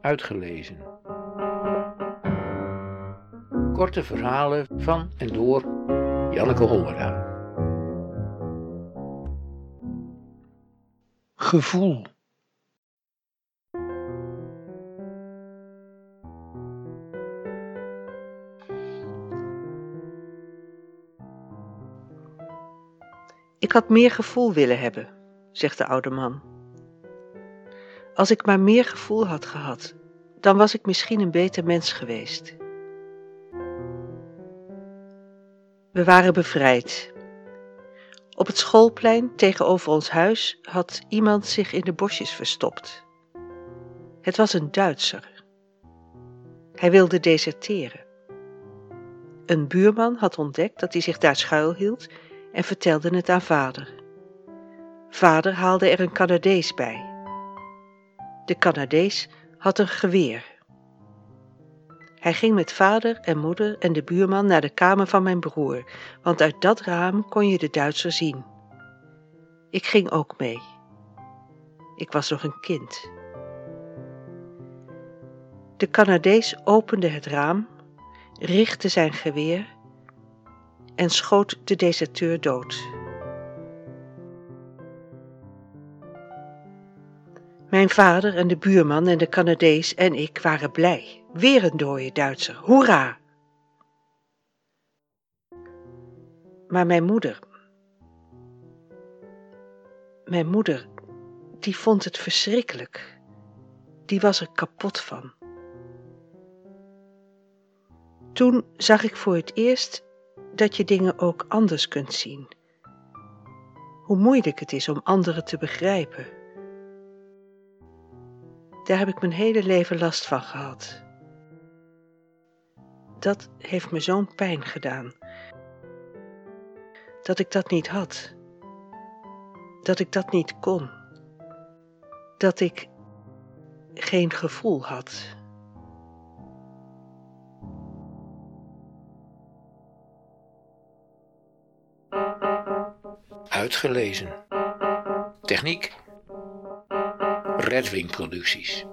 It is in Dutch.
uitgelezen. Korte verhalen van en door Janneke Hollera. Gevoel. Ik had meer gevoel willen hebben, zegt de oude man. Als ik maar meer gevoel had gehad, dan was ik misschien een beter mens geweest. We waren bevrijd. Op het schoolplein tegenover ons huis had iemand zich in de bosjes verstopt. Het was een Duitser. Hij wilde deserteren. Een buurman had ontdekt dat hij zich daar schuilhield en vertelde het aan vader. Vader haalde er een Canadees bij. De Canadees had een geweer. Hij ging met vader en moeder en de buurman naar de kamer van mijn broer, want uit dat raam kon je de Duitser zien. Ik ging ook mee. Ik was nog een kind. De Canadees opende het raam, richtte zijn geweer en schoot de deserteur dood. Mijn vader en de buurman en de Canadees en ik waren blij. Weer een dode Duitser, hoera! Maar mijn moeder, mijn moeder, die vond het verschrikkelijk. Die was er kapot van. Toen zag ik voor het eerst dat je dingen ook anders kunt zien. Hoe moeilijk het is om anderen te begrijpen. Daar heb ik mijn hele leven last van gehad. Dat heeft me zo'n pijn gedaan. Dat ik dat niet had. Dat ik dat niet kon. Dat ik geen gevoel had. Uitgelezen. Techniek. Redwing Producties.